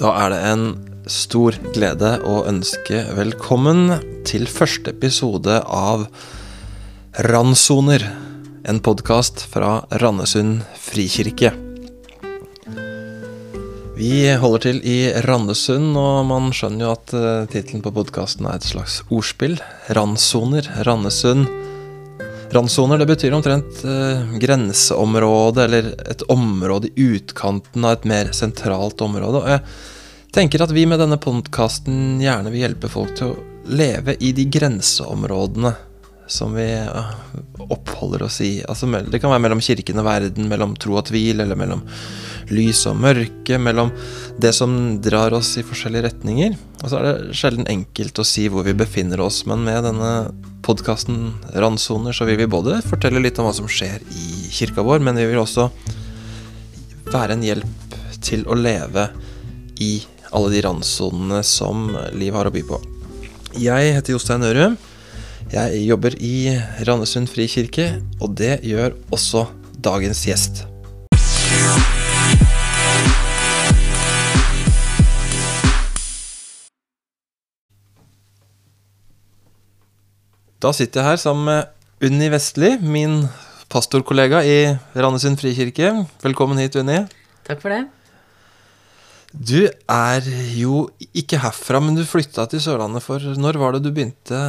Da er det en stor glede å ønske velkommen til første episode av Randsoner. En podkast fra Randesund frikirke. Vi holder til i Randesund, og man skjønner jo at uh, tittelen på podkasten er et slags ordspill. Randsoner, Randesund. Randsoner betyr omtrent eh, grenseområde, eller et område i utkanten av et mer sentralt område. Og jeg tenker at vi med denne podkasten gjerne vil hjelpe folk til å leve i de grenseområdene som vi uh, oppholder oss i. Altså, det kan være mellom kirken og verden, mellom tro og tvil, eller mellom lys og mørke, mellom det som drar oss i forskjellige retninger. Og så er det sjelden enkelt å si hvor vi befinner oss, men med denne podkasten Randsoner så vil vi både fortelle litt om hva som skjer i kirka vår, men vi vil også være en hjelp til å leve i alle de randsonene som livet har å by på. Jeg heter Jostein Ørum. Jeg jobber i Randesund frikirke, og det gjør også dagens gjest. Da sitter jeg her sammen med Unni Vestli, min pastorkollega i Randesund frikirke. Velkommen hit, Unni. Takk for det. Du er jo ikke herfra, men du flytta til Sørlandet for Når var det du begynte?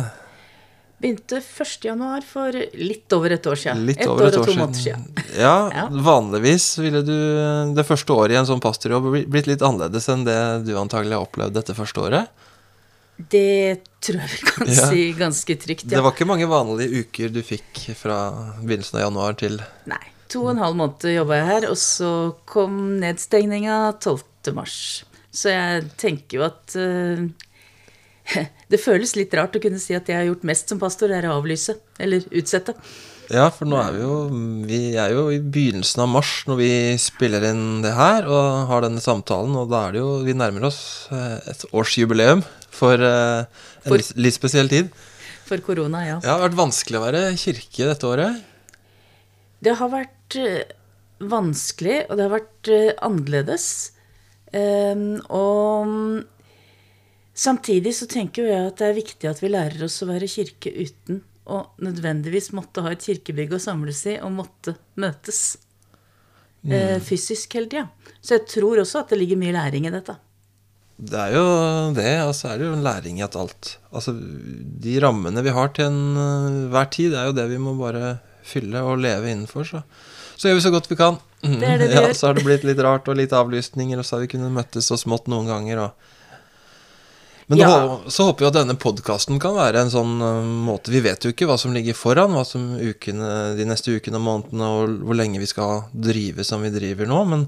Begynte 1.1. for litt over et år siden. Litt et år et og år to siden. måneder siden. Ja, Ja. vanligvis ville du det første året i en sånn pastorjobb bli- blitt litt annerledes enn det du antagelig har opplevd dette første året. Det tror jeg vi kan Ja. si ganske trygt, Det var ikke mange vanlige uker du fikk fra begynnelsen av januar til Nei. To og en halv måned jobba jeg her, og så kom nedstengninga 12. mars. Så jeg tenker jo at uh, Det føles litt rart å kunne si at jeg har gjort mest som pastor, er å avlyse. Eller utsette. Ja, for nå er vi jo Vi er jo i begynnelsen av mars når vi spiller inn det her og har denne samtalen, og da er det jo Vi nærmer oss eh, et årsjubileum for uh, en For- litt- spesiell tid. For korona, ja. Ja, det har vært vanskelig å være kirke dette året. Det har vært eh, vanskelig, og det har vært eh, annerledes. Um, og samtidig så tenker jeg at det er viktig at vi lærer oss å være kirke uten å nødvendigvis måtte ha et kirkebygg å samles i og måtte møtes eh, fysisk hele tida. Så jeg tror også at det ligger mye læring i dette. Det er jo det, og så er det jo en læring i at alt Altså, de rammene vi har til enhver tid, er jo det vi må bare fylle og leve innenfor, så Så gjør vi så godt vi kan. Det er det vi ja. Så har det blitt litt rart og litt avlysninger, og så har vi kunnet møttes så smått noen ganger, og Men Ja. da, så håper vi at denne podkasten kan være en sånn uh, måte Vi vet jo ikke hva som ligger foran, hva som ukene, de neste ukene og månedene, og hvor lenge vi skal drive som vi driver nå, men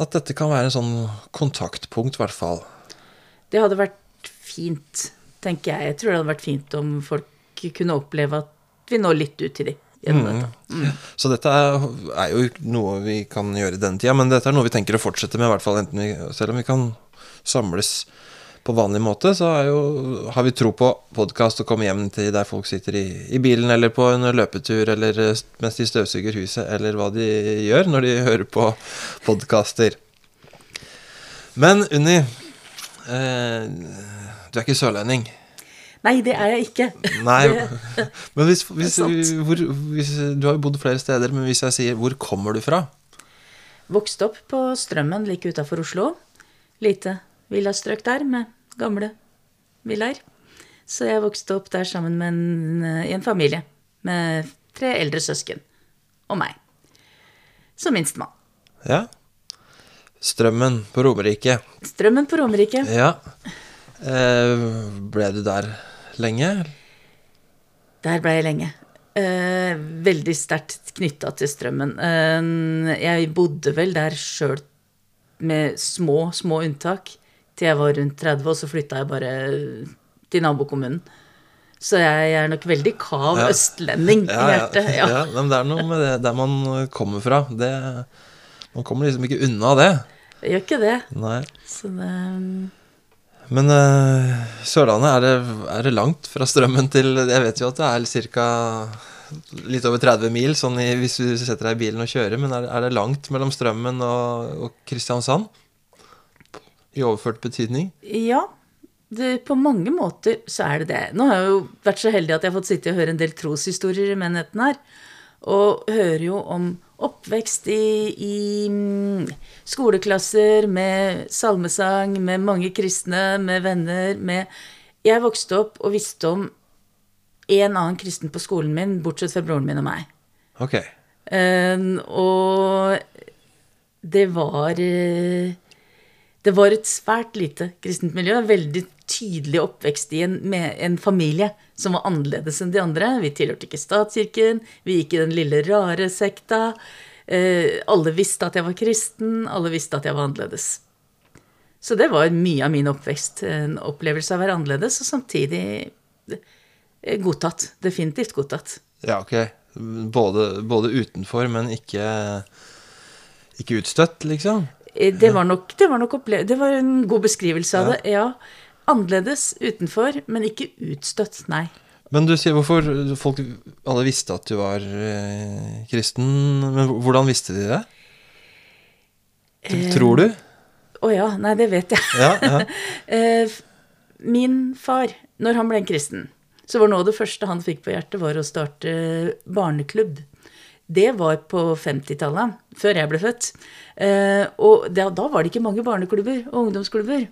at dette kan være en sånn kontaktpunkt, i hvert fall. Det hadde vært fint, tenker jeg. Jeg tror det hadde vært fint om folk kunne oppleve at vi når litt ut til dem gjennom dette. Så dette er, er jo noe vi kan gjøre i denne tida, men dette er noe vi tenker å fortsette med, i hvert fall vi, selv om vi kan samles på vanlig måte, så jo, har vi tro på podkast og komme hjem til der folk sitter i, i bilen, eller på en løpetur, eller eh, mens de støvsuger huset, eller hva de gjør når de hører på podkaster. Men Unni, eh, du er ikke sørlending. Nei, det er jeg ikke. Nei, men hvis, hvis, hvor, hvis Du har jo bodd flere steder, men hvis jeg sier 'hvor kommer du fra'? Vokste opp på Strømmen like utafor Oslo. Lite villastrøk der med gamle villaer. Så jeg vokste opp der sammen med en, i en familie med tre eldre søsken. Og meg. Som minstemann. Ja. Strømmen på Romerike. Strømmen på Romerike. Ja. Eh, ble du der lenge? Der ble jeg lenge. Eh, veldig sterkt knytta til strømmen. Eh, jeg bodde vel der sjøl med små, små unntak til jeg var rundt 30, og så flytta jeg bare til nabokommunen. Så jeg er nok veldig kav Ja. østlending i hjertet. Ja. ja, men det er noe med det der man kommer fra. Det, man kommer liksom ikke unna det. Jeg gjør ikke det. Nei. Så det Men uh, Sørlandet, er det, er det langt fra strømmen til Jeg vet jo at det er ca. litt over 30 mil sånn i, hvis du setter deg i bilen og kjører, men er, er det langt mellom strømmen og, og Kristiansand? I overført betydning? Ja. Det, på mange måter så er det det. Nå har jeg jo vært så heldig at jeg har fått sitte og høre en del troshistorier i menigheten her. Og hører jo om oppvekst i, i mm, skoleklasser med salmesang, med mange kristne, med venner, med Jeg vokste opp og visste om en annen kristen på skolen min, bortsett fra broren min og meg. Ok. Uh, og det var eh, Det var et svært lite kristent miljø. En veldig tydelig oppvekst i en, en familie som var annerledes enn de andre. Vi tilhørte ikke statskirken, vi gikk i den lille, rare sekta. Eh, alle visste at jeg var kristen, alle visste at jeg var annerledes. Så det var mye av min oppvekst. En opplevelse av å være annerledes, og samtidig eh, godtatt. Definitivt godtatt. Ja, ok. Både, både utenfor, men ikke, ikke utstøtt, liksom? Eh, Det var nok, det var nok Det var en god beskrivelse av det, ja. Annerledes utenfor, men ikke utstøtt, nei. Men du sier hvorfor folk alle visste at du var eh, kristen. Men hvordan visste de det? T- Tror du? Å ja, nei, det vet jeg. Ja, ja. Eh, Min far, når han ble en kristen, så var noe av det første han fikk på hjertet, var å starte barneklubb. Det var på 50-tallet, før jeg ble født. Eh, og da, da var det ikke mange barneklubber og ungdomsklubber.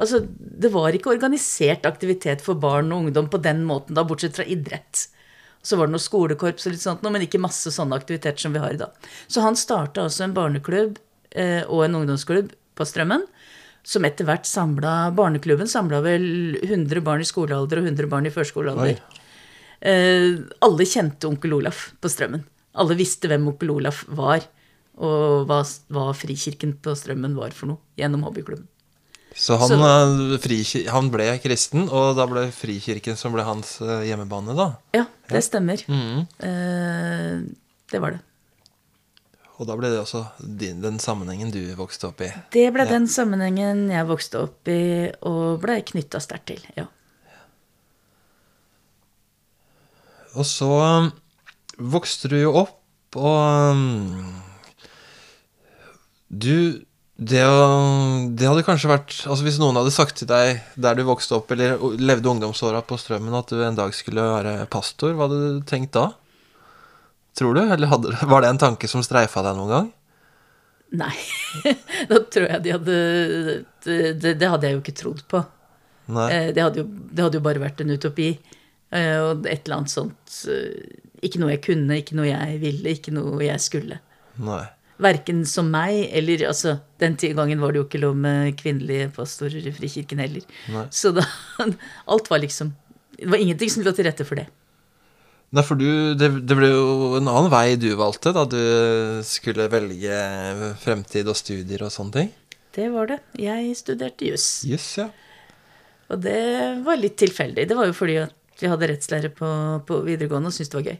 Altså, det var ikke organisert aktivitet for barn og ungdom på den måten, da, bortsett fra idrett. Så var det noe skolekorps og litt sånt, men ikke masse sånne aktiviteter som vi har i dag. Så han starta altså en barneklubb eh, og en ungdomsklubb på Strømmen, som etter hvert samla Barneklubben samla vel 100 barn i skolealder og 100 barn i førskolealder. Eh, alle kjente onkel Olaf på Strømmen. Alle visste hvem Opel Olaf var, og hva, hva Frikirken på Strømmen var for noe, gjennom hobbyklubben. Så han, Så- fri, han ble kristen, og da ble Frikirken som ble hans eh, hjemmebane, da. Ja, det stemmer. Mhm. Eh, det var det. Og da ble det også din, den sammenhengen du vokste opp i. Det ble den sammenhengen jeg vokste opp i og ble knytta sterkt til. ja. Og så vokste du jo opp, og um, du det, det hadde kanskje vært Altså Hvis noen hadde sagt til deg der du vokste opp, eller levde ungdomsåra på Strømmen, at du en dag skulle være pastor, hva hadde du tenkt da? Tror du? Eller hadde, var det en tanke som streifa deg noen gang? Nei. da tror jeg de hadde det, det, det hadde jeg jo ikke trodd på. Eh, Det hadde, jo, det hadde jo bare vært en utopi. Eh, Og et eller annet sånt eh, Ikke noe jeg kunne, ikke noe jeg ville, ikke noe jeg skulle. Nei. Verken som meg eller altså, Den gangen var det jo ikke lov med kvinnelige pastorer i Frikirken heller. Nei. Så da Alt var liksom Det var ingenting som lå til rette for det. Nei, for du, det, det ble jo en annen vei du valgte da du skulle velge fremtid og studier og sånne ting. Det var det. Jeg studerte juss. Yes, ja. Og det var litt tilfeldig. Det var jo fordi at vi hadde rettslære på, på videregående og syntes det var gøy.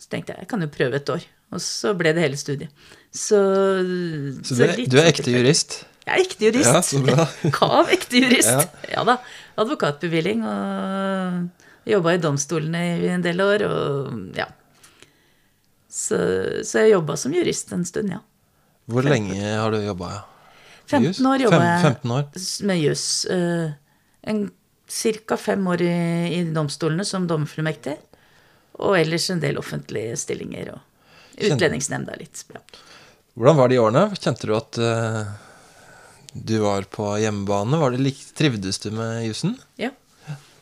Så tenkte jeg jeg kan jo prøve et år. Og så ble det hele studiet. Så, Så du er, litt du er sånn ekte jurist? Jeg er ekte jurist. Ja, så bra. Kav ekte jurist. Ja. Ja. da. Advokatbevilling og jobba i domstolene i en del år og ja. Så, så jeg jobba som jurist en stund, ja. Hvor lenge har du jobba? Ja? 15 år jobba jeg 15 år? med juss. eh, en- Ca. fem år i, i domstolene som dommerfullmektig. Og ellers en del offentlige stillinger og Utlendingsnemnda litt. Ja. Hvordan var de årene? Kjente du at uh, du var på hjemmebane? Var det lik, trivdes du med jussen? ja,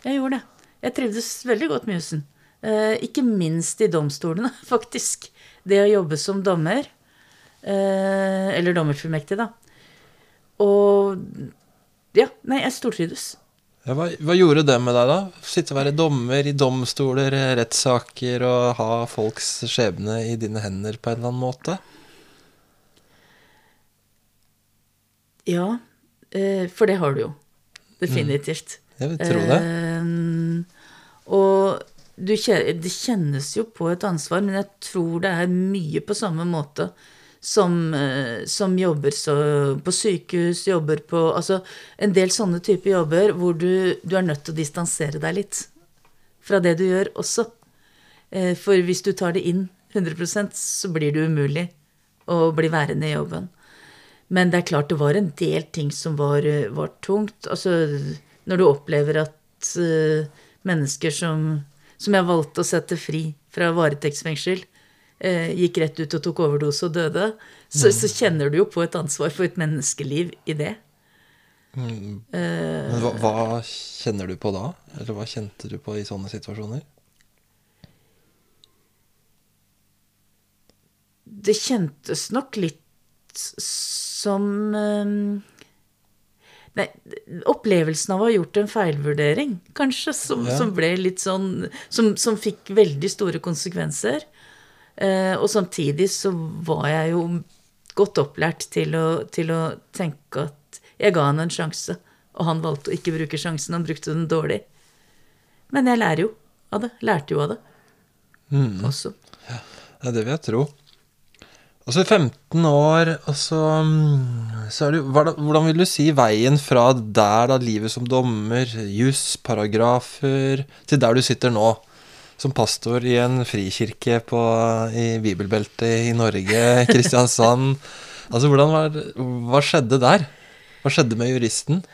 jeg gjorde det. Jeg trivdes veldig godt med jussen. Uh, ikke minst i domstolene, faktisk. Det å jobbe som dommer, uh, eller dommerfullmektig, da. Og ja, nei, jeg stortrivdes. Ja, hva, hva gjorde det med deg, da? Sitte og være dommer i domstoler, eh, rettssaker og ha folks skjebne i dine hender på en eller annen måte? Ja, eh, for det har du jo. Definitivt. Jeg vil tro det. Eh, og du, det kjennes jo på et ansvar, men jeg tror det er mye på samme måte som, eh, som jobber så, på sykehus, jobber på Altså en del sånne typer jobber hvor du, du er nødt til å distansere deg litt fra det du gjør også. Eh, For hvis du tar det inn 100% så blir det umulig å bli værende i jobben. Men det er klart det var en del ting som var, eh, var tungt. Altså når du opplever at mennesker som, som jeg valgte å sette fri fra varetektsfengsel, gikk rett ut og tok overdose og døde, så, mm. så, kjenner du jo på et ansvar for et menneskeliv i det. Mm. Men hva, hva, kjenner du på da? Eller hva kjente du på i sånne situasjoner? Det kjentes nok litt som um, Nei, opplevelsen av å ha gjort en feilvurdering, kanskje, som, ja. som ble litt sånn som, som, fikk veldig store konsekvenser. Eh, og samtidig så var jeg jo godt opplært til å, til å, tenke at jeg ga han en sjanse, og han valgte å ikke bruke sjansen, han brukte den dårlig. Men jeg lærer jo av det. Lærte jo av det mm. også. Ja, det vil jeg tro. Altså 15 år, altså så er du, Hvordan vil du si veien fra der da livet som dommer, juss, paragrafer, til der du sitter nå? Som pastor i en frikirke på, i bibelbeltet i Norge, Kristiansand. altså var, Hva skjedde der? Hva skjedde med juristen?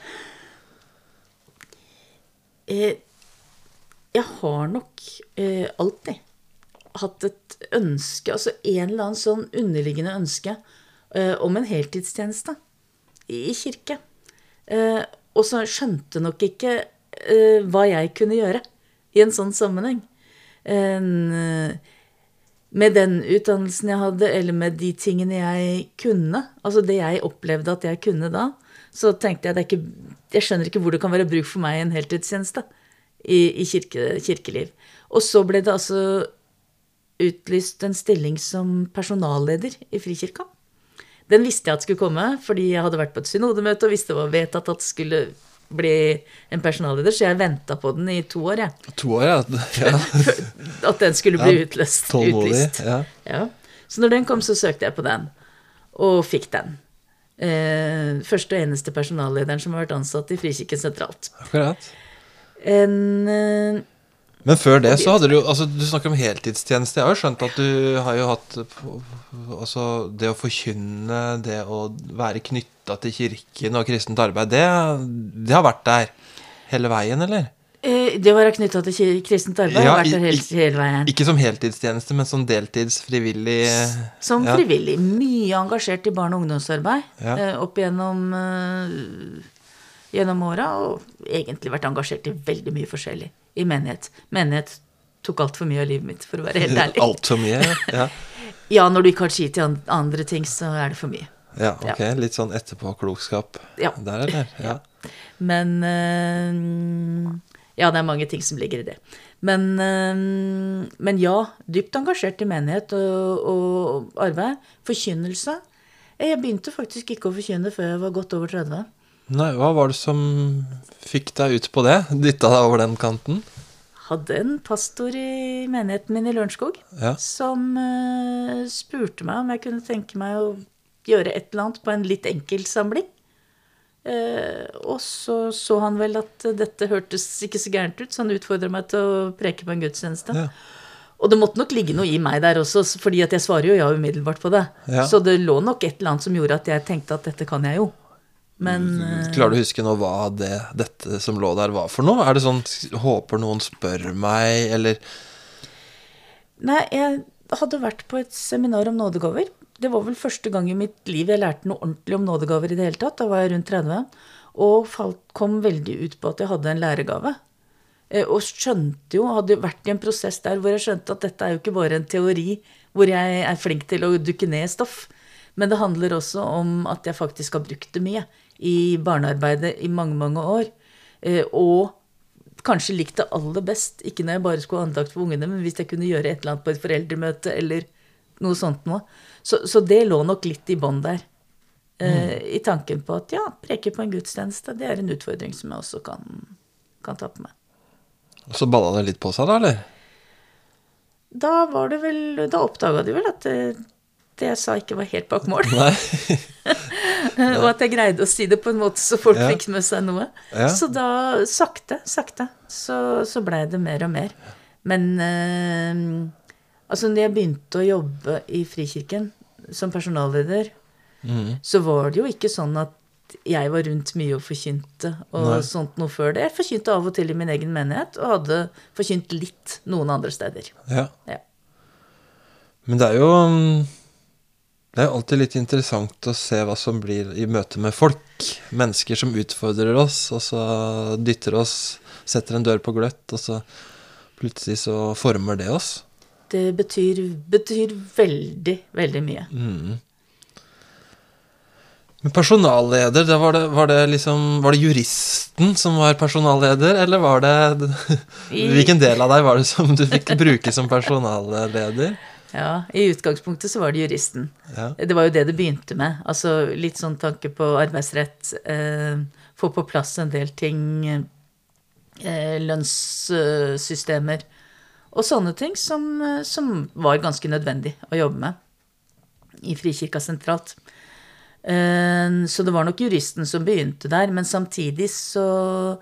Eh, jeg har nok eh, alltid hatt et ønske, altså en eller annen sånn underliggende ønske eh, om en heltidstjeneste i, i kirke. Uh, og så skjønte nok ikke uh, hva jeg kunne gjøre i en sånn sammenheng. Med den utdannelsen jeg hadde, eller med de tingene jeg kunne, altså det jeg opplevde at jeg kunne da, så tenkte jeg at jeg, skjønner ikke hvor det kan være bruk for meg i en heltidstjeneste i, i kirke, kirkeliv. Og så ble det altså utlyst en stilling som personalleder i Frikirka. Den visste jeg at skulle komme, fordi jeg hadde vært på et synodemøte og visste det var vedtatt at skulle bli en personalleder, så jeg venta på den i to år, jeg. To år, ja. ja. at den skulle bli ja, utløst. Utlyst. Ja. ja. Så når den kom, så søkte jeg på den, og fikk den. Eh, første og eneste personallederen som har vært ansatt i Frikirken sentralt. Akkurat. En... Eh, men før det så hadde du jo altså Du snakker om heltidstjeneste. Jeg har jo skjønt at du har jo hatt Altså det å forkynne, det å være knytta til kirken og kristent arbeid, det, det, har vært der hele veien, eller? Eh, det å være knytta til kristent arbeid ja, har vært der hele, hele, veien. Ikke som heltidstjeneste, men som deltidsfrivillig Som ja. frivillig. Mye engasjert i barne- og ungdomsarbeid ja. Eh, opp gjennom uh, gjennom åra, og egentlig vært engasjert i veldig mye forskjellig i menighet. Menighet tok altfor mye av livet mitt, for å være helt ærlig. Altfor mye? Ja. ja, når du ikke har tid til andre ting, så er det for mye. Ja, ok. Ja. Litt sånn etterpåklokskap ja. der, eller? Ja. Men øh, Ja, det er mange ting som ligger i det. Men, øh, men ja, dypt engasjert i menighet og, og arbeid. Forkynnelse. Jeg begynte faktisk ikke å forkynne før jeg var godt over 30. Nei, Hva var det som fikk deg ut på det? Dytta deg over den kanten? Hadde en pastor i menigheten min i Lørenskog ja. som uh, spurte meg om jeg kunne tenke meg å gjøre et eller annet på en litt enkel samling. Uh, og så så han vel at dette hørtes ikke så gærent ut, så han utfordra meg til å preke på en gudstjeneste. Ja. Og det måtte nok ligge noe i meg der også, fordi jeg svarer jo ja umiddelbart på det. Ja. Så det lå nok et eller annet som gjorde at jeg tenkte at dette kan jeg jo. Men mm, Klarer du å huske nå hva det, dette som lå der, var for noe? Er det sånn Håper noen spør meg, eller Nei, jeg hadde vært på et seminar om nådegaver. Det var vel første gang i mitt liv jeg lærte noe ordentlig om nådegaver i det hele tatt. Da var jeg rundt 30. Og kom veldig ut på at jeg hadde en læregave. Eh, og skjønte jo, hadde vært i en prosess der hvor jeg skjønte at dette er jo ikke bare en teori hvor jeg er flink til å dukke ned stoff. Men det handler også om at jeg faktisk har brukt det mye i barnearbeidet i mange, mange år. Eh, og kanskje likt det aller best, ikke når jeg bare skulle ha andakt for ungene, men hvis jeg kunne gjøre et eller annet på et foreldremøte eller noe sånt noe. Så, så det lå nok litt i bånn der. Eh, mm. I tanken på at ja, preke på en gudstjeneste, det er en utfordring som jeg også kan, kan ta på meg. Og så balla det litt på seg, da, eller? Da var det vel Da oppdaga de vel at det, det jeg sa, ikke var helt bak mål. Nei. og at jeg greide å si det på en måte så folk fikk med seg noe. Så da, sakte, sakte, så, så blei det mer og mer. Men eh, altså, når jeg begynte å jobbe i Frikirken som personalleder, så var det jo ikke sånn at jeg var rundt mye og forkynte og Nei. sånt noe før det. Jeg forkynte av og til i min egen menighet, og hadde forkynt litt noen andre steder. Ja. Ja. Men det er jo mm, Det er alltid litt interessant å se hva som blir i møte med folk. Mennesker som utfordrer oss, og så dytter oss, setter en dør på gløtt, og så plutselig så former det oss. Det betyr, betyr veldig, veldig mye. Mm. Men personalleder, det var det, var det liksom Var det juristen som var personalleder, eller var det Hvilken del av deg var det som du fikk bruke som personalleder? Ja, I utgangspunktet så var det juristen. Ja. Det var jo det det begynte med. Altså litt sånn tanke på arbeidsrett. Eh, få på plass en del ting. Eh, lønnssystemer. Og sånne ting som, som var ganske nødvendig å jobbe med i Frikirka sentralt. Eh, så det var nok juristen som begynte der, men samtidig så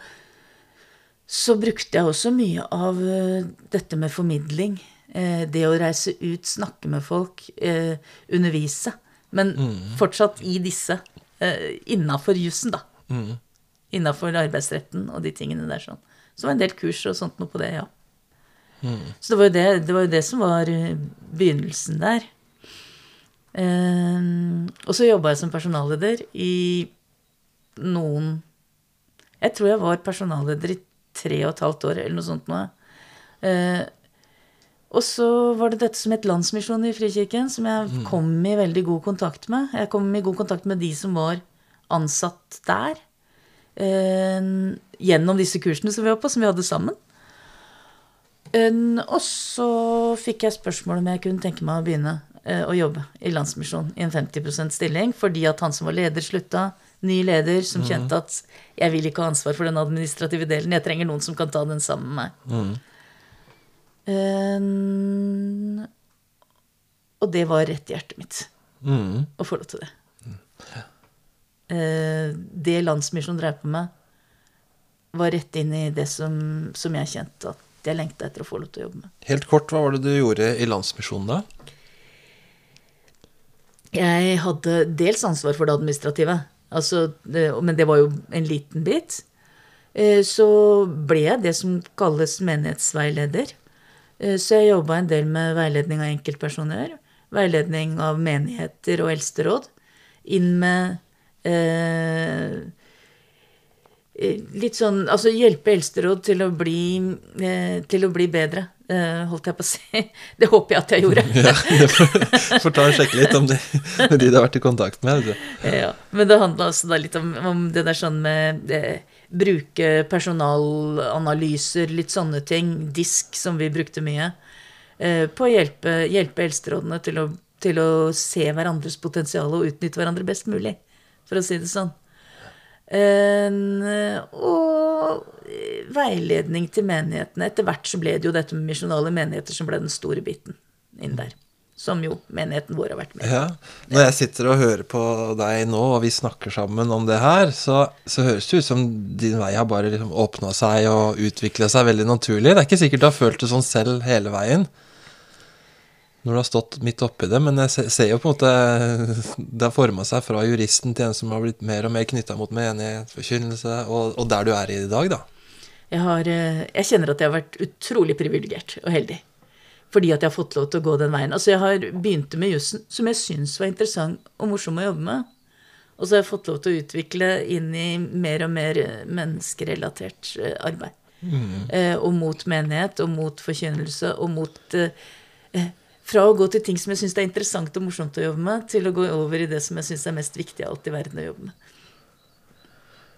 så brukte jeg også mye av eh, dette med formidling. Eh, det å reise ut, snakke med folk, eh, undervise. Men fortsatt i disse, eh, innafor jussen, da. Mm. Innafor arbeidsretten og de tingene der sånn. Så det var en del kurs og sånt noe på det, ja. Så det var, jo det, det var jo det som var begynnelsen der. Og så jobba jeg som personalleder i noen Jeg tror jeg var personalleder i tre og et halvt år, eller noe sånt noe. Eh, og så var det dette som het Landsmisjonen i Frikirken, som jeg kom i veldig god kontakt med. Jeg kom i god kontakt med de som var ansatt der. Eh, gjennom disse kursene som vi var på, som vi hadde sammen. Eh, og så fikk jeg spørsmål om jeg kunne tenke meg å begynne eh, å jobbe i Landsmisjonen i en 50% stilling, fordi at han som var leder, slutta. Ny leder som kjente at jeg vil ikke ha ansvar for den administrative delen, jeg trenger noen som kan ta den sammen med meg. Eh, og det var rett i hjertet mitt Mm. å få lov til det. Uh, det Landsmisjonen drev på med, var rett inn i det som, som jeg kjente at jeg lengta etter å få lov til å jobbe med. Helt kort, hva var det du gjorde i Landsmisjonen da? Jeg hadde dels ansvar for det administrative, altså, det, men det var jo en liten bit. Uh, Så ble jeg det som kalles menighetsveileder. Eh, Så jeg jobba en del med veiledning av enkeltpersoner, veiledning av menigheter og eldsteråd. Inn med eh, eh, litt sånn Altså hjelpe eldsteråd til å bli, eh, til å bli bedre, eh, holdt jeg på å si. Det håper jeg at jeg gjorde. Ja, får, får ta og sjekke litt om de, de du har vært i kontakt med. Ja, men det handla også da litt om, om det der sånn med eh, Bruke personalanalyser, litt sånne ting. Disk, som vi brukte mye. Eh, på å hjelpe, hjelpe eldsterådene til å, til å se hverandres potensial og utnytte hverandre best mulig, for å si det sånn. Og veiledning til menighetene. Etter hvert så ble det jo dette med misjonale menigheter som ble den store biten inn der. Som jo menigheten vår har vært med. Ja. Når jeg sitter og hører på deg nå, og vi snakker sammen om det her, så, så høres det ut som din vei har bare liksom åpna seg og utvikla seg veldig naturlig. Det er ikke sikkert du har følt det sånn selv hele veien når du har stått midt oppi det, men jeg ser jo på en måte det har forma seg fra juristen til en som har blitt mer og mer knytta mot menighet, forkynnelse, og, og der du er i dag, da. Jeg, har, eh, jeg kjenner at jeg har vært utrolig privilegert og heldig. Fordi at jeg har fått lov til å gå den veien. Altså Jeg har begynt med jussen, som jeg syns var interessant og morsom å jobbe med. Og så har jeg fått lov til å utvikle inn i mer og mer eh, menneskerelatert arbeid. arbeid. Eh, og mot menighet, og mot forkynnelse, og mot eh, eh, Fra å gå til ting som jeg syns er interessant og morsomt å jobbe med, til å gå over i det som jeg syns er mest viktig av alt i verden å jobbe med.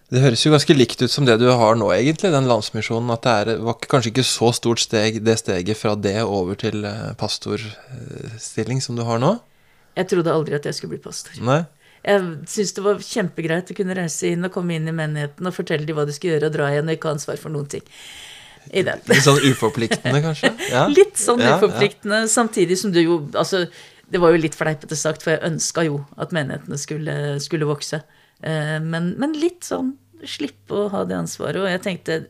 Det høres jo ganske likt ut som det du har nå, egentlig, den landsmisjonen. At det er, var kanskje ikke så stort steg, det steget fra det over til eh, pastorstilling som du har nå? Jeg trodde aldri at jeg skulle bli pastor. Nei? Jeg syntes det var kjempegreit å kunne reise inn og komme inn i menigheten og fortelle dem hva de skulle gjøre, og dra igjen og ikke ha ansvar for noen ting. Litt sånn uforpliktende, kanskje? Ja. Litt sånn Ja, uforpliktende, samtidig som du jo Altså, det var jo litt fleipete sagt, for jeg ønska jo at menighetene skulle, skulle vokse. Eh, Men, men litt sånn slippe å ha det ansvaret. Og jeg tenkte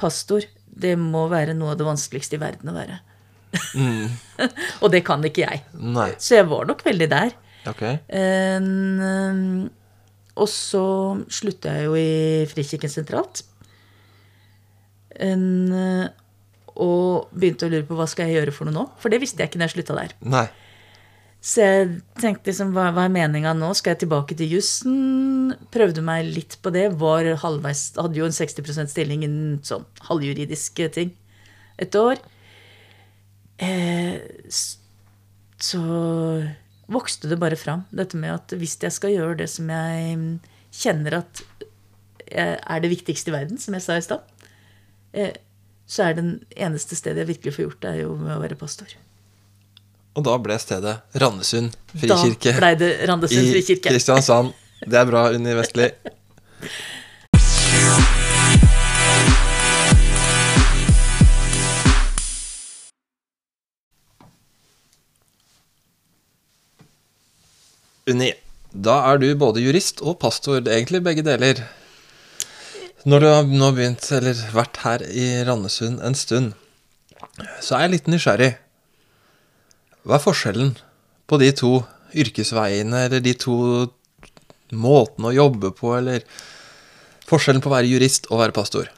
pastor, det må være noe av det vanskeligste i verden å være. og det kan ikke jeg. Nei. Så jeg var nok veldig der. Okay. Eh, og så slutta jeg jo i Frikirken sentralt. En, eh, og begynte å lure på hva skal jeg gjøre for noe nå. For det visste jeg ikke når jeg slutta der. Nei. Så jeg tenkte liksom, hva, hva er meninga nå? Skal jeg tilbake til jussen? Prøvde meg litt på det. Var halvveis, hadde jo en 60% stilling innen sånn halvjuridiske ting et år. Eh, så vokste det bare fram, dette med at hvis jeg skal gjøre det som jeg mm, kjenner at eh, er det viktigste i verden, som jeg sa i stad, eh, så er det eneste stedet jeg virkelig får gjort det, er jo med å være pastor. Og da ble stedet Randesund frikirke Da ble det Randesund i. Kristiansand. Det er bra, Unni Vestli. Unni, da er du både jurist og pastor, egentlig begge deler. Når du har nå begynt, eller vært her i Randesund en stund, så er jeg litt nysgjerrig. Hva er forskjellen på de to yrkesveiene, eller de to måtene å jobbe på, eller forskjellen på å være jurist og være pastor?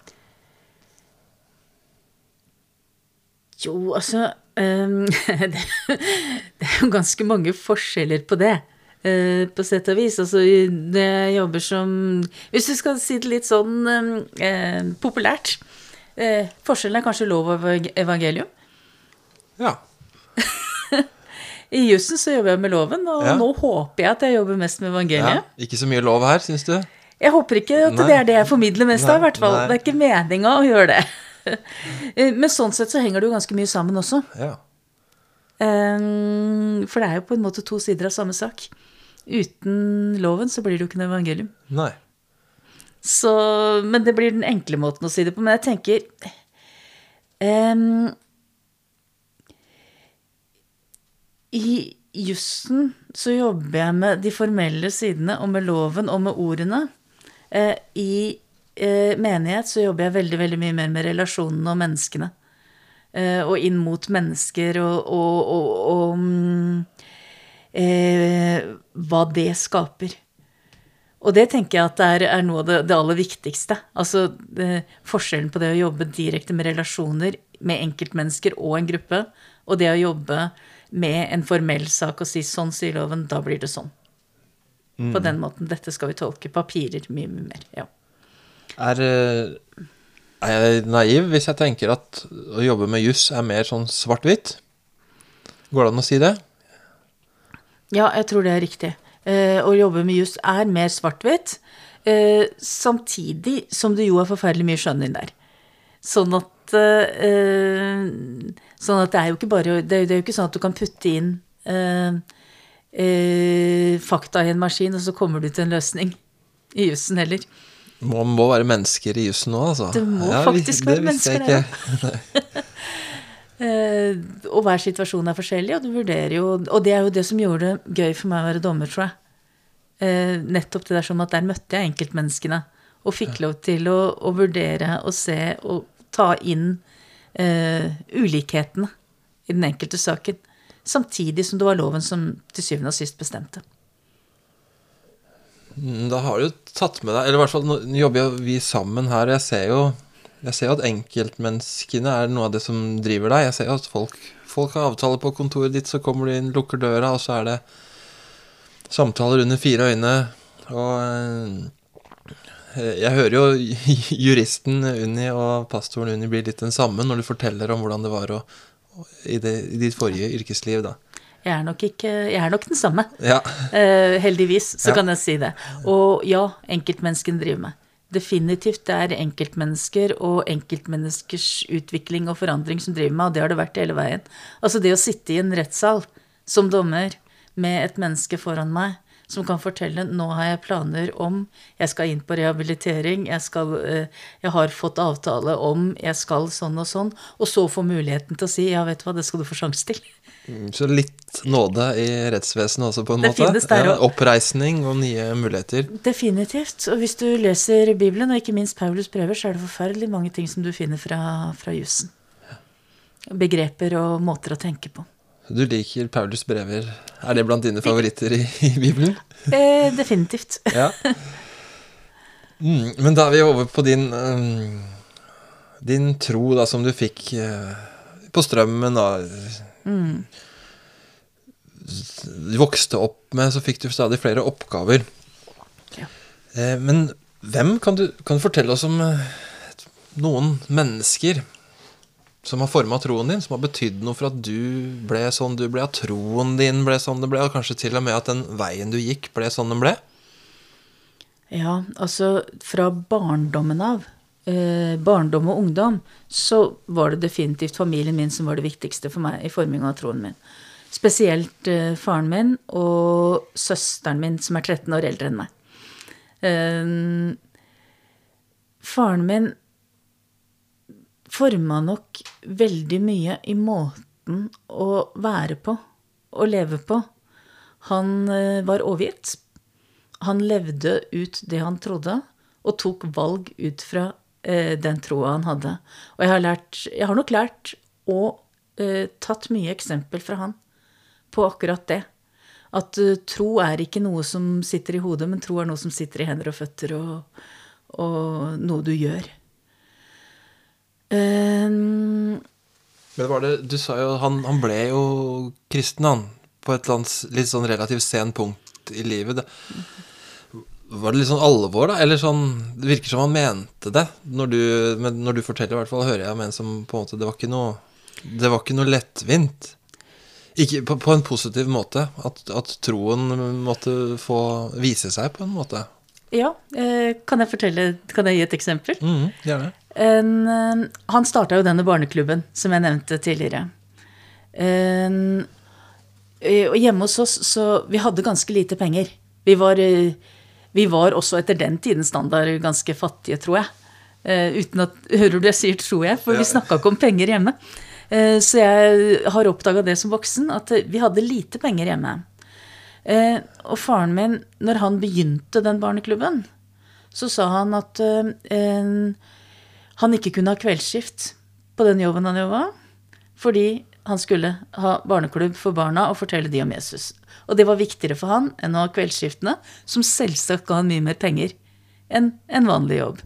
Jo, altså um, det, det er jo ganske mange forskjeller på det. eh, på sett og vis. Altså, det jeg jobber som Hvis du skal si det litt sånn ehm, eh, populært eh, Forskjellen er kanskje lov og evangelium. Ja. I jussen så jobber jeg med loven, og Ja. nå håper jeg at jeg jobber mest med ja. evangeliet. Ikke så mye lov her, syns du? Jeg håper ikke at Nei. det er det jeg formidler mest av, i hvert fall. nei. Det er ikke meninga å gjøre det. Eh, Men sånn sett så henger det jo ganske mye sammen også. Ja. Ehm, For det er jo på en måte to sider av samme sak. Uten loven så blir det jo ikke noe evangelium. Nei. Så, men det blir den enkle måten å si det på. Men jeg tenker ehm, I jussen så jobber jeg med de formelle sidene og med loven og med ordene. Eh, I eh, menighet så jobber jeg veldig, veldig mye mer med relasjonene og menneskene. Eh, og inn mot mennesker og, og, og, og mm, eh, hva det skaper. Og det tenker jeg at er, er noe av det, det aller viktigste. Altså det, forskjellen på det å jobbe direkte med relasjoner med enkeltmennesker og en gruppe, og det å jobbe med en formell sak og si 'sånn sier loven', da blir det sånn. På den måten. Dette skal vi tolke. Papirer mye, mye mer. Ja. Er, eh, er jeg naiv hvis jeg tenker at å jobbe med juss er mer sånn svart-hvitt? Går det an å si det? Ja, jeg tror det er riktig. Eh, å jobbe med juss er mer svart-hvitt, eh, samtidig som det jo er forferdelig mye skjønn inn der. Sånn at eh, Sånn at det er jo ikke bare Det er, jo ikke sånn at du kan putte inn eh, eh, fakta i en maskin, og så kommer du til en løsning i jussen heller. Man må være mennesker i jussen nå, altså. Det må vi- faktisk være mennesker, der. Og hver situasjon er forskjellig, og du vurderer jo Og det er jo det som gjorde det gøy for meg å være dommer, tror jeg. Eh, nettopp det der som at der møtte jeg enkeltmenneskene. Og fikk lov til å, å vurdere og se og ta inn eh, ulikhetene i den enkelte saken. Samtidig som det var loven som til syvende og sist bestemte. Mm, Da har du tatt med deg Eller i hvert fall nå jobber vi sammen her. Jeg ser jo jeg ser jo at enkeltmenneskene er noe av det som driver deg. Jeg ser jo at folk, folk har avtale på kontoret ditt, så kommer du inn, lukker døra, og så er det samtaler under fire øyne. Og eh, jeg hører jo juristen Unni og pastoren Unni blir litt den samme når du forteller om hvordan det var å, å- i, det, i ditt forrige yrkesliv, da. Jeg er nok, ikke, jeg er nok den samme. Ja. Uh, heldigvis, så Ja. kan jeg si det. Og ja, enkeltmenneskene driver med. Definitivt det er enkeltmennesker og enkeltmenneskers utvikling og forandring som driver med, og det har det vært hele veien. Altså det å sitte i en rettssal som dommer med et menneske foran meg som kan fortelle nå har jeg planer om jeg skal inn på rehabilitering, jeg, skal, eh, jeg har fått avtale om jeg skal sånn og sånn, og så få muligheten til å si ja, vet du hva, det skal du få sjanse til. Så litt nåde i rettsvesenet også, på en Det måte. ja, oppreisning og nye muligheter. Definitivt. Og hvis du leser Bibelen, og ikke minst Paulus brever, så er det forferdelig mange ting som du finner fra, fra jussen. Begreper og måter å tenke på. Du liker Paulus brever. Er det blant dine favoritter i, i Bibelen? Eh, definitivt. Ja. Mm, men da er vi over på din um, Din tro da, som du fikk uh, på Strømmen. da. Mm. Du vokste opp med, så fikk du stadig flere oppgaver. Ja. Eh, men hvem kan du, kan du fortelle oss om eh, noen mennesker som har forma troen din, som har betydd noe for at du ble sånn du ble, at troen din ble sånn det ble, og kanskje til og med at den veien du gikk, ble sånn den ble? Ja, altså fra barndommen av, eh, barndom og ungdom, så var det definitivt familien min som var det viktigste for meg i forminga av troen min. Spesielt eh, faren min og søsteren min, som er 13 år eldre enn meg. Eh, faren min forma nok veldig mye i måten å være på og leve på. Han eh, var overgitt. Han levde ut det han trodde, og tok valg ut fra eh, den troa han hadde. Og jeg har, lært, jeg har nok lært og eh, tatt mye eksempel fra han på akkurat det. At eh, tro er ikke noe som sitter i hodet, men tro er noe som sitter i hender og føtter, og, og noe du gjør. Um, Men var det, Du sa jo han, han ble jo kristen, han. På et eller annet litt sånn relativt sen punkt i livet. Det, var det litt sånn alvor, da? Eller sånn Det virker som han mente det. Når du, men når du forteller, i hvert fall, hører jeg om en som på en måte Det var ikke noe, det var ikke noe lettvint. Ikke på, på en positiv måte. At, at troen måtte få vise seg, på en måte. ja, eh, kan jeg fortelle Kan jeg gi et eksempel? Mm, gjerne. En, eh, han starta jo denne barneklubben, som jeg nevnte tidligere. Eh, og hjemme hos oss, så Vi hadde ganske lite penger. Vi var, eh, vi var også etter den tidens standard ganske fattige, tror jeg. Uten at Hører du jeg sier 'tror jeg'? For vi snakka ikke om penger hjemme. Så jeg har oppdaga det som voksen, at vi hadde lite penger hjemme. Og faren min, når han begynte den barneklubben, så sa han at eh, han ikke kunne ha kveldsskift på den jobben han jobba, fordi han skulle ha barneklubb for barna og fortelle de om Jesus. Og det var viktigere for han enn å ha kveldsskiftene, som selvsagt ga han mye mer penger enn en vanlig jobb.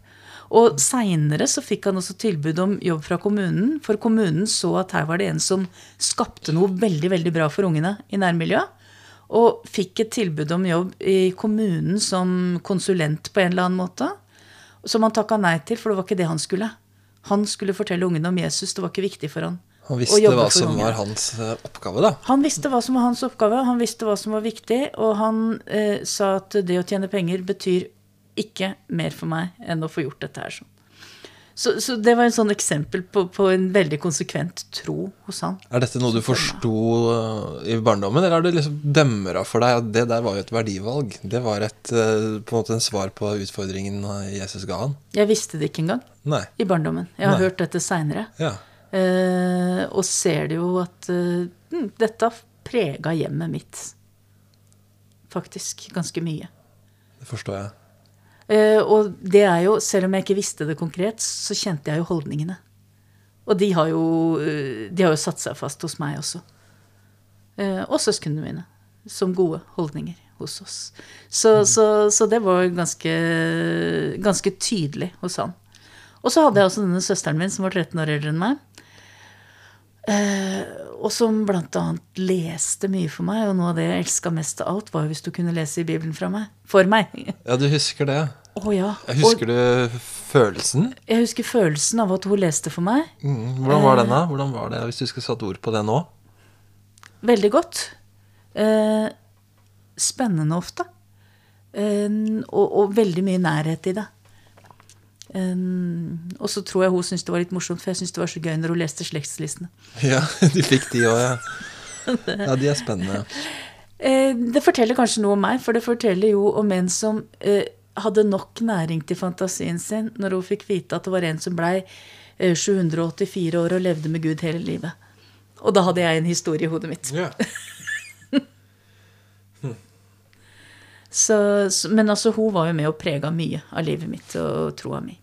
Og seinere så fikk han også tilbud om jobb fra kommunen, for kommunen så at her var det en som skapte noe veldig, veldig bra for ungene i nærmiljøet. Og fikk et tilbud om jobb i kommunen som konsulent på en eller annen måte. Som han takka nei til, for det var ikke det han skulle. Han skulle fortelle ungene om Jesus, det var ikke viktig for han. Han visste hva som unge. var hans eh, oppgave, da. Han visste hva som var hans oppgave, han visste hva som var viktig, og han eh, sa at det å tjene penger betyr ikke mer for meg enn å få gjort dette her sånn. Så, så det var en sånn eksempel på, på en veldig konsekvent tro hos han. Er dette noe du forsto eh, i barndommen, eller er det liksom dømmer av for deg at det der var jo et verdivalg? Det var et, eh, på en måte en svar på utfordringen Jesus ga han? Jeg visste det ikke engang Nei. i barndommen. Jeg har Nei. hørt dette seinere. Ja. Eh, og ser det jo at eh, hm, dette prega hjemmet mitt. Faktisk ganske mye. Det forstår jeg. Eh, og det er jo, selv om jeg ikke visste det konkret, så kjente jeg jo holdningene. Og de har jo, eh, de har jo satt seg fast hos meg også. Eh, og søsknene mine. Som gode holdninger hos oss. Så, så, så det var ganske, ganske tydelig hos han. Og så hadde jeg også denne søsteren min som var 13 år eldre enn meg. Eh, og som blant annet leste mye for meg. Og noe av det jeg elska mest av alt, var jo hvis du kunne lese i Bibelen fra meg. For meg. Ja, du husker det? Å ja. Husker du følelsen? Jeg husker følelsen av at hun leste for meg. Mm, hvordan var den, da? Hvordan var det, Hvis du skulle satt ord på det nå? Veldig godt. Eh, spennende ofte. Eh, og, og veldig mye nærhet i det. Eh, og så tror jeg hun syntes det var litt morsomt, for jeg syntes det var så gøy når hun leste slektslistene. Ja, de fikk de òg, ja. Ja, de er spennende. Eh, det forteller kanskje noe om meg, for det forteller jo om en som eh, hadde nok næring til fantasien sin når hun fikk vite at det var en som blei eh, 784 år og levde med Gud hele livet. Og da hadde jeg en historie i hodet mitt. Ja. Så, så, men altså, hun var jo med og prega mye av livet mitt og troa mi.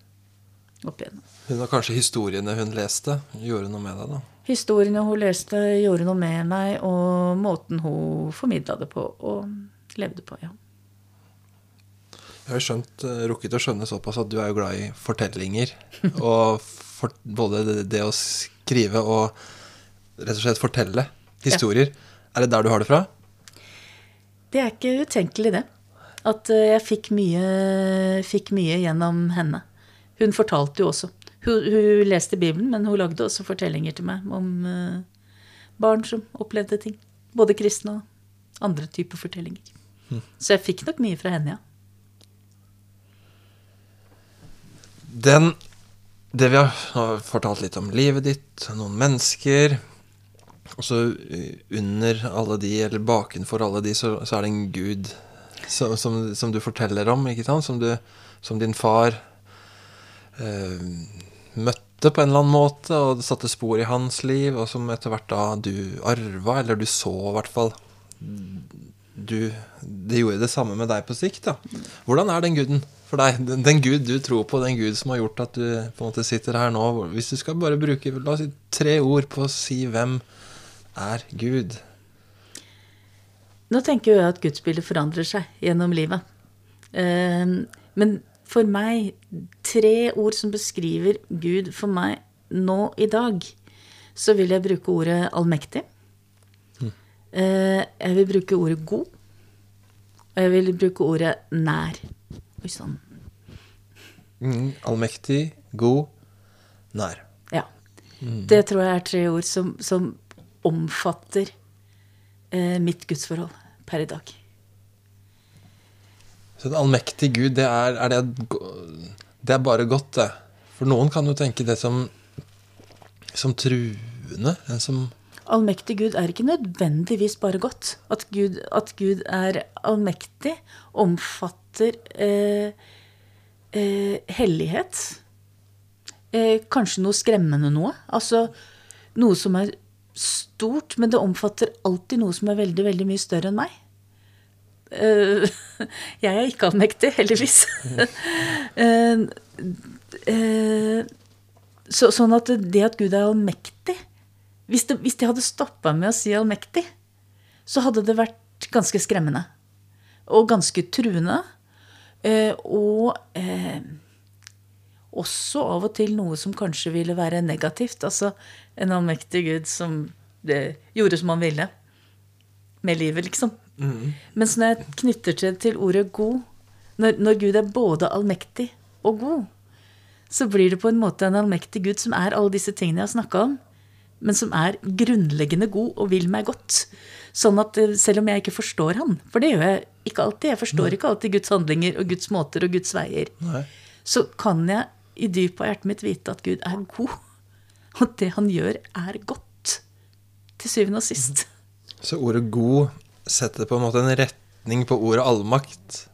Opp igjennom. Hun var kanskje historiene hun leste, gjorde noe med deg, da. Historiene hun leste, gjorde noe med meg, og måten hun formidla det på og levde på, ja. Jeg har skjønt, eh, rukket å skjønne såpass at du er jo glad i fortellinger. Og for, både det, det å skrive og rett og slett fortelle historier. Er det der du har det fra? Det er ikke utenkelig, det. At eh, jeg fikk mye, fikk mye gjennom henne. Hun fortalte jo også. Hun, hun, leste Bibelen, men hun lagde også fortellinger til meg om uh, barn som opplevde ting. Både kristne og andre typer fortellinger. Mm. Så jeg fikk nok mye fra henne, ja. Den Det vi har fortalt litt om livet ditt, noen mennesker Og så under alle de, eller bakenfor alle de, så, så er det en gud som, som, som, du forteller om, ikke sant? Som, du, som din far eh, møtte på en eller annen måte, og satte spor i hans liv, og som etter hvert da du arva, eller du så i hvert fall du, Det gjorde det samme med deg på sikt. da. Hvordan er den guden? for deg? Den, den, Gud du tror på, den Gud som har gjort at du på en måte sitter her nå. Hvis du skal bare bruke la oss si, tre ord på å si hvem er Gud? Nå tenker jeg at gudsbildet forandrer seg gjennom livet. Uh, men for meg, tre ord som beskriver Gud for meg nå i dag, så vil jeg bruke ordet allmektig. Mm. Uh, jeg vil bruke ordet god. Og jeg vil bruke ordet nær. Oi sann. Mm, allmektig, god, nær. Ja. Mm. Det tror jeg er tre ord som, som omfatter eh, mitt gudsforhold per i dag. Så en allmektig Gud, det er, er det, det, er bare godt, det. For noen kan jo tenke det som, som truende. Som allmektig Gud er ikke nødvendigvis bare godt. At Gud, at Gud er allmektig, omfatter eh, eh, hellighet. Eh, kanskje noe skremmende noe. Altså noe som er stort, men det omfatter alltid noe som er veldig, veldig mye større enn meg. Uh, jeg er ikke allmektig, heldigvis. uh, uh, så, sånn at det at Gud er allmektig Hvis, det, hvis de hadde stoppa med å si allmektig, så hadde det vært ganske skremmende. Og ganske truende. Og også av og til noe som kanskje ville være negativt. Altså en allmektig Gud som gjorde som han ville med livet, liksom. Mm. Mens når jeg knytter det til ordet god, når, når, Gud er både allmektig og god, så blir det på en måte en allmektig Gud som er alle disse tingene jeg har snakka om, men som er grunnleggende god og vil meg godt. Sånn at eh, selv om jeg ikke forstår han, for det gjør jeg ikke alltid, jeg forstår Nei. ikke alltid Guds handlinger og Guds måter og Guds veier, Nei. så kan jeg i dypet av hjertet mitt vite at Gud er god. Og det han gjør, er godt. Til syvende og sist. Så ordet 'god' setter på en måte en retning på ordet 'allmakt'?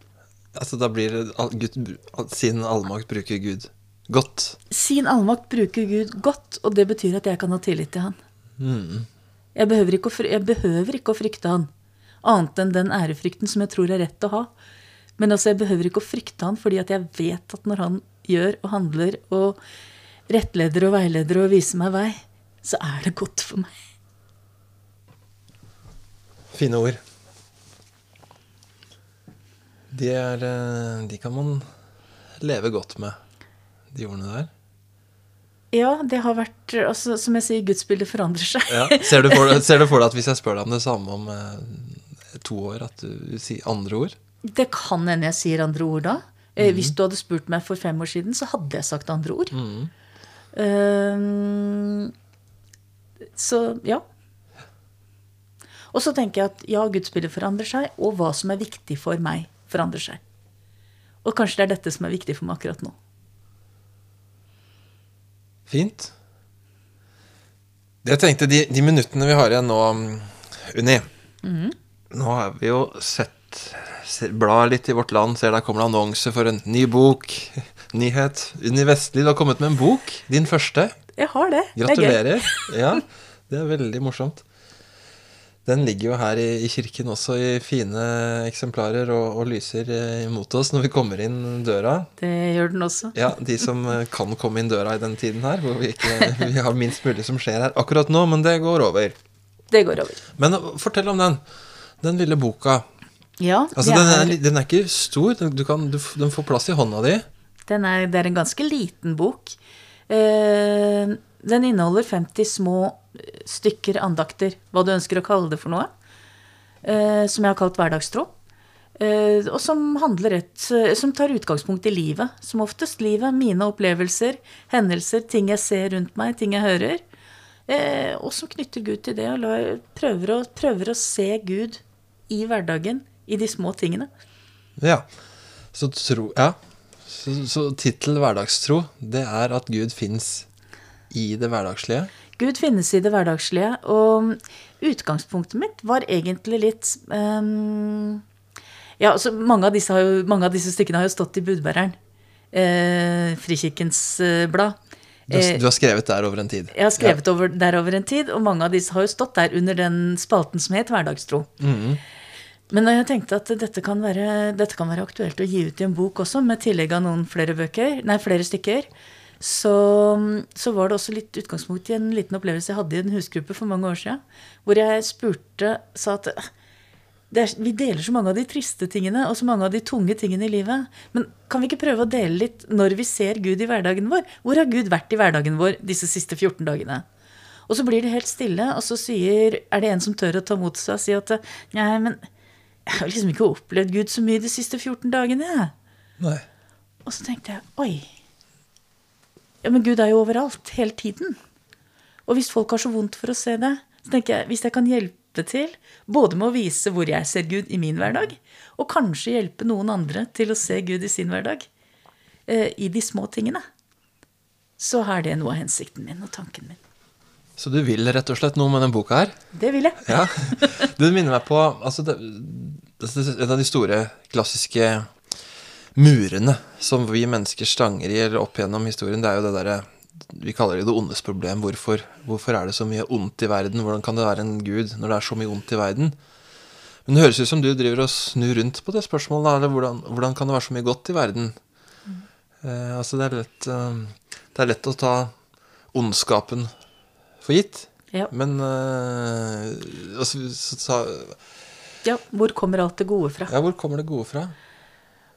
Altså da blir det Gud, Sin allmakt bruker Gud godt? Sin allmakt bruker Gud godt, og det betyr at jeg kan ha tillit til han. Mm. Jeg behøver, å, jeg behøver ikke å frykte han, annet enn den ærefrykten som jeg tror er rett å ha. Men altså, jeg behøver ikke å frykte han fordi at jeg vet at når han gjør og handler og rettleder og veileder og viser meg vei, så er det godt for meg. Fine ord. De, er, eh, de kan man leve godt med, de ordene der. Ja, det har vært altså, Som jeg sier, gudsbildet forandrer seg. Ja. Ser, du for, ser, du for, deg at hvis jeg spør deg om det samme om eh, to år, at du sier andre ord? Det kan hende jeg sier andre ord da. Mm. Hvis du hadde spurt meg for fem år siden, så hadde jeg sagt andre ord. Mm. Uh, så ja. Og så tenker jeg at ja, gudsbildet forandrer seg, og hva som er viktig for meg, forandrer seg. Og kanskje det er dette som er viktig for meg akkurat nå. Fint. Jeg tenkte de, de minuttene vi har igjen nå, Unni mm. Nå har vi jo sett Bla litt i Vårt Land, ser der kommer det annonse for en ny bok. Nyhet. Unni Vestli, du har kommet med en bok. Din første. Jeg har det. Gratulerer. Det ja, det er veldig morsomt. Den ligger jo her i, i kirken også i fine eksemplarer og, og lyser eh, imot oss når vi kommer inn døra. Det gjør den også. Ja, de som eh, kan komme inn døra i den tiden her, hvor vi, ikke, vi har minst mulig som skjer her akkurat nå, men det går over. Det går over. Men fortell om den. Den lille boka. Ja, Altså, den, er- den er ikke stor. Den, du kan, du, den får plass i hånda di. Den er, det er en ganske liten bok. Eh, den inneholder 50 små eh, stykker andakter, hva du ønsker å kalle det for noe, eh, som jeg har kalt hverdagstro. Eh, og som et, eh, som tar utgangspunkt i livet. Som oftest livet, mine opplevelser, hendelser, ting jeg ser rundt meg, ting jeg hører. Eh, og som knytter Gud til det, og prøver, å, prøver å se Gud i hverdagen, i de små tingene. Ja. Så tro Ja. Så, så tittel 'Hverdagstro', det er at Gud fins i det hverdagslige. Gud finnes i det hverdagslige, og utgangspunktet mitt var egentlig litt um, Ja, altså mange av, disse har jo, mange av disse stykkene har jo stått i budbæreren. Eh, Frikirkens eh, blad. Du, har- Eh, du har skrevet der over en tid. jeg har skrevet over, der over en tid, og mange av disse har jo stått der under den spalten som het Hverdagstro. Men jeg tenkte at dette kan, være, dette kan være aktuelt å gi ut i en bok også, med tillegg av noen flere bøker, nei, flere stykker, så, så var det også litt utgangspunkt i en liten opplevelse jeg hadde i en husgruppe for mange år siden, hvor jeg spurte, sa at det er, vi deler så mange av de triste tingene og så mange av de tunge tingene i livet. Men kan vi ikke prøve å dele litt når vi ser Gud i hverdagen vår? Hvor har Gud vært i hverdagen vår disse siste 14 dagene? Og så blir det helt stille, og så sier, er det en som tør å ta mot seg og si at nei, men jeg har liksom ikke opplevd Gud så mye de siste 14 dagene. Nei. Og så tenkte jeg oi. Ja, men Gud er jo overalt, hele tiden. Og hvis folk har så vondt for å se det, så tenker jeg hvis jeg kan hjelpe til, både med å vise hvor jeg ser Gud i min hverdag, og kanskje hjelpe noen andre til å se Gud i sin hverdag, eh, i de små tingene, så er det noe av hensikten min og tanken min. Så du vil rett og slett noe med den boka her? Det vil jeg. Ja. Du minner meg på altså det, det, En av de store klassiske murene som vi mennesker stanger i eller opp gjennom historien, det er jo det derre Vi kaller det det ondes problem. Hvorfor, hvorfor er det så mye ondt i verden? Hvordan kan det være en gud når det er så mye ondt i verden? Men det høres ut som du driver og snur rundt på det spørsmålet. Eller hvordan, hvordan kan det være så mye godt i verden? Eh, altså det er lett eh, Det er lett å ta ondskapen for gitt. Ja. Men uh, altså, så, så, ja, hvor kommer alt det gode fra? Ja, hvor kommer det gode fra?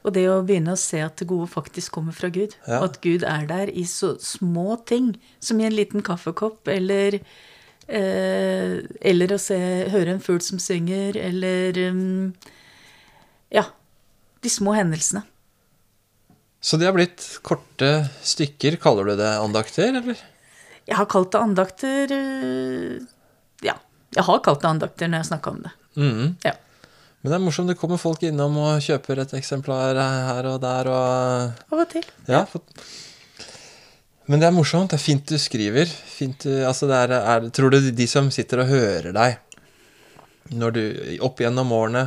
Og det å begynne å se at det gode faktisk kommer fra Gud. Ja. Og at Gud er der i så små ting som i en liten kaffekopp, eller eh, Eller å se, høre en fugl som synger, eller um, Ja. De små hendelsene. Så de har blitt korte stykker. Kaller du det andakter, eller? Jeg har kalt det andakter eh, Ja. Jeg har kalt det andakter når jeg snakka om det. Mhm. Ja. Men det er morsomt. Det kommer folk innom og kjøper et eksemplar her og der og og til. Ja. For... Men det er morsomt. Det er fint du skriver. Fint du, altså det er, er, tror du de som sitter og hører deg når du, opp gjennom årene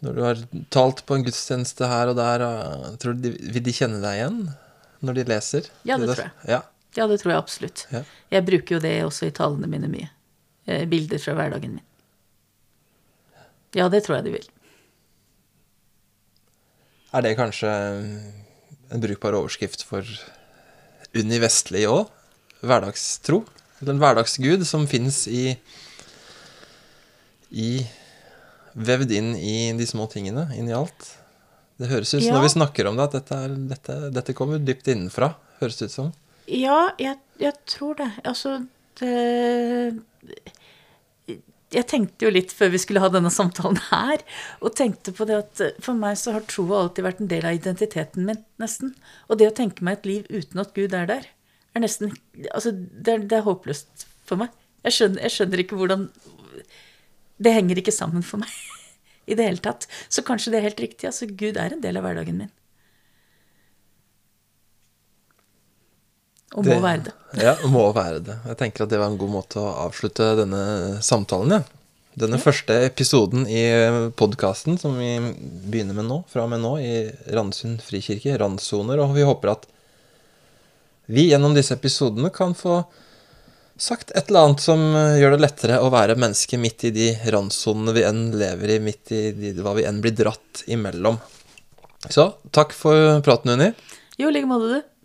Når du har talt på en gudstjeneste her og der, og, tror du de, vil de kjenne deg igjen når de leser? Ja, det tror jeg. Ja. Ja, det tror jeg absolutt. Ja. Jeg bruker jo det også i talene mine mye. Eh, Bilder fra hverdagen min. Ja, det tror jeg de vil. Er det kanskje en brukbar overskrift for Unni Vestli òg? Hverdagstro? Eller en hverdagsgud som fins i i Vevd inn i de små tingene, inn i alt. Det høres ut som Ja. når vi snakker om det, at dette, er, dette, dette kommer dypt innenfra. Høres ut som. Ja, jeg, jeg tror det. Altså, det Jeg tenkte jo litt før vi skulle ha denne samtalen her, og tenkte på det at for meg så har troa alltid vært en del av identiteten min, nesten. Og det å tenke meg et liv uten at Gud er der, er nesten Altså, det er, det er håpløst for meg. Jeg skjønner, jeg skjønner ikke hvordan Det henger ikke sammen for meg i det hele tatt. Så kanskje det er helt riktig. Altså, Gud er en del av hverdagen min. Og må være det. Ja, må være det. Jeg tenker at det var en god måte å avslutte denne samtalen, ja. Denne første episoden i podkasten som vi begynner med nå, fra og med nå, i Randsund frikirke, randsoner, og vi håper at vi gjennom disse episodene kan få sagt et eller annet som gjør det lettere å være menneske midt i de randsonene vi enn lever i, midt i de, hva vi enn blir dratt imellom. Så takk for praten, Unni. Jo, i like måte, du.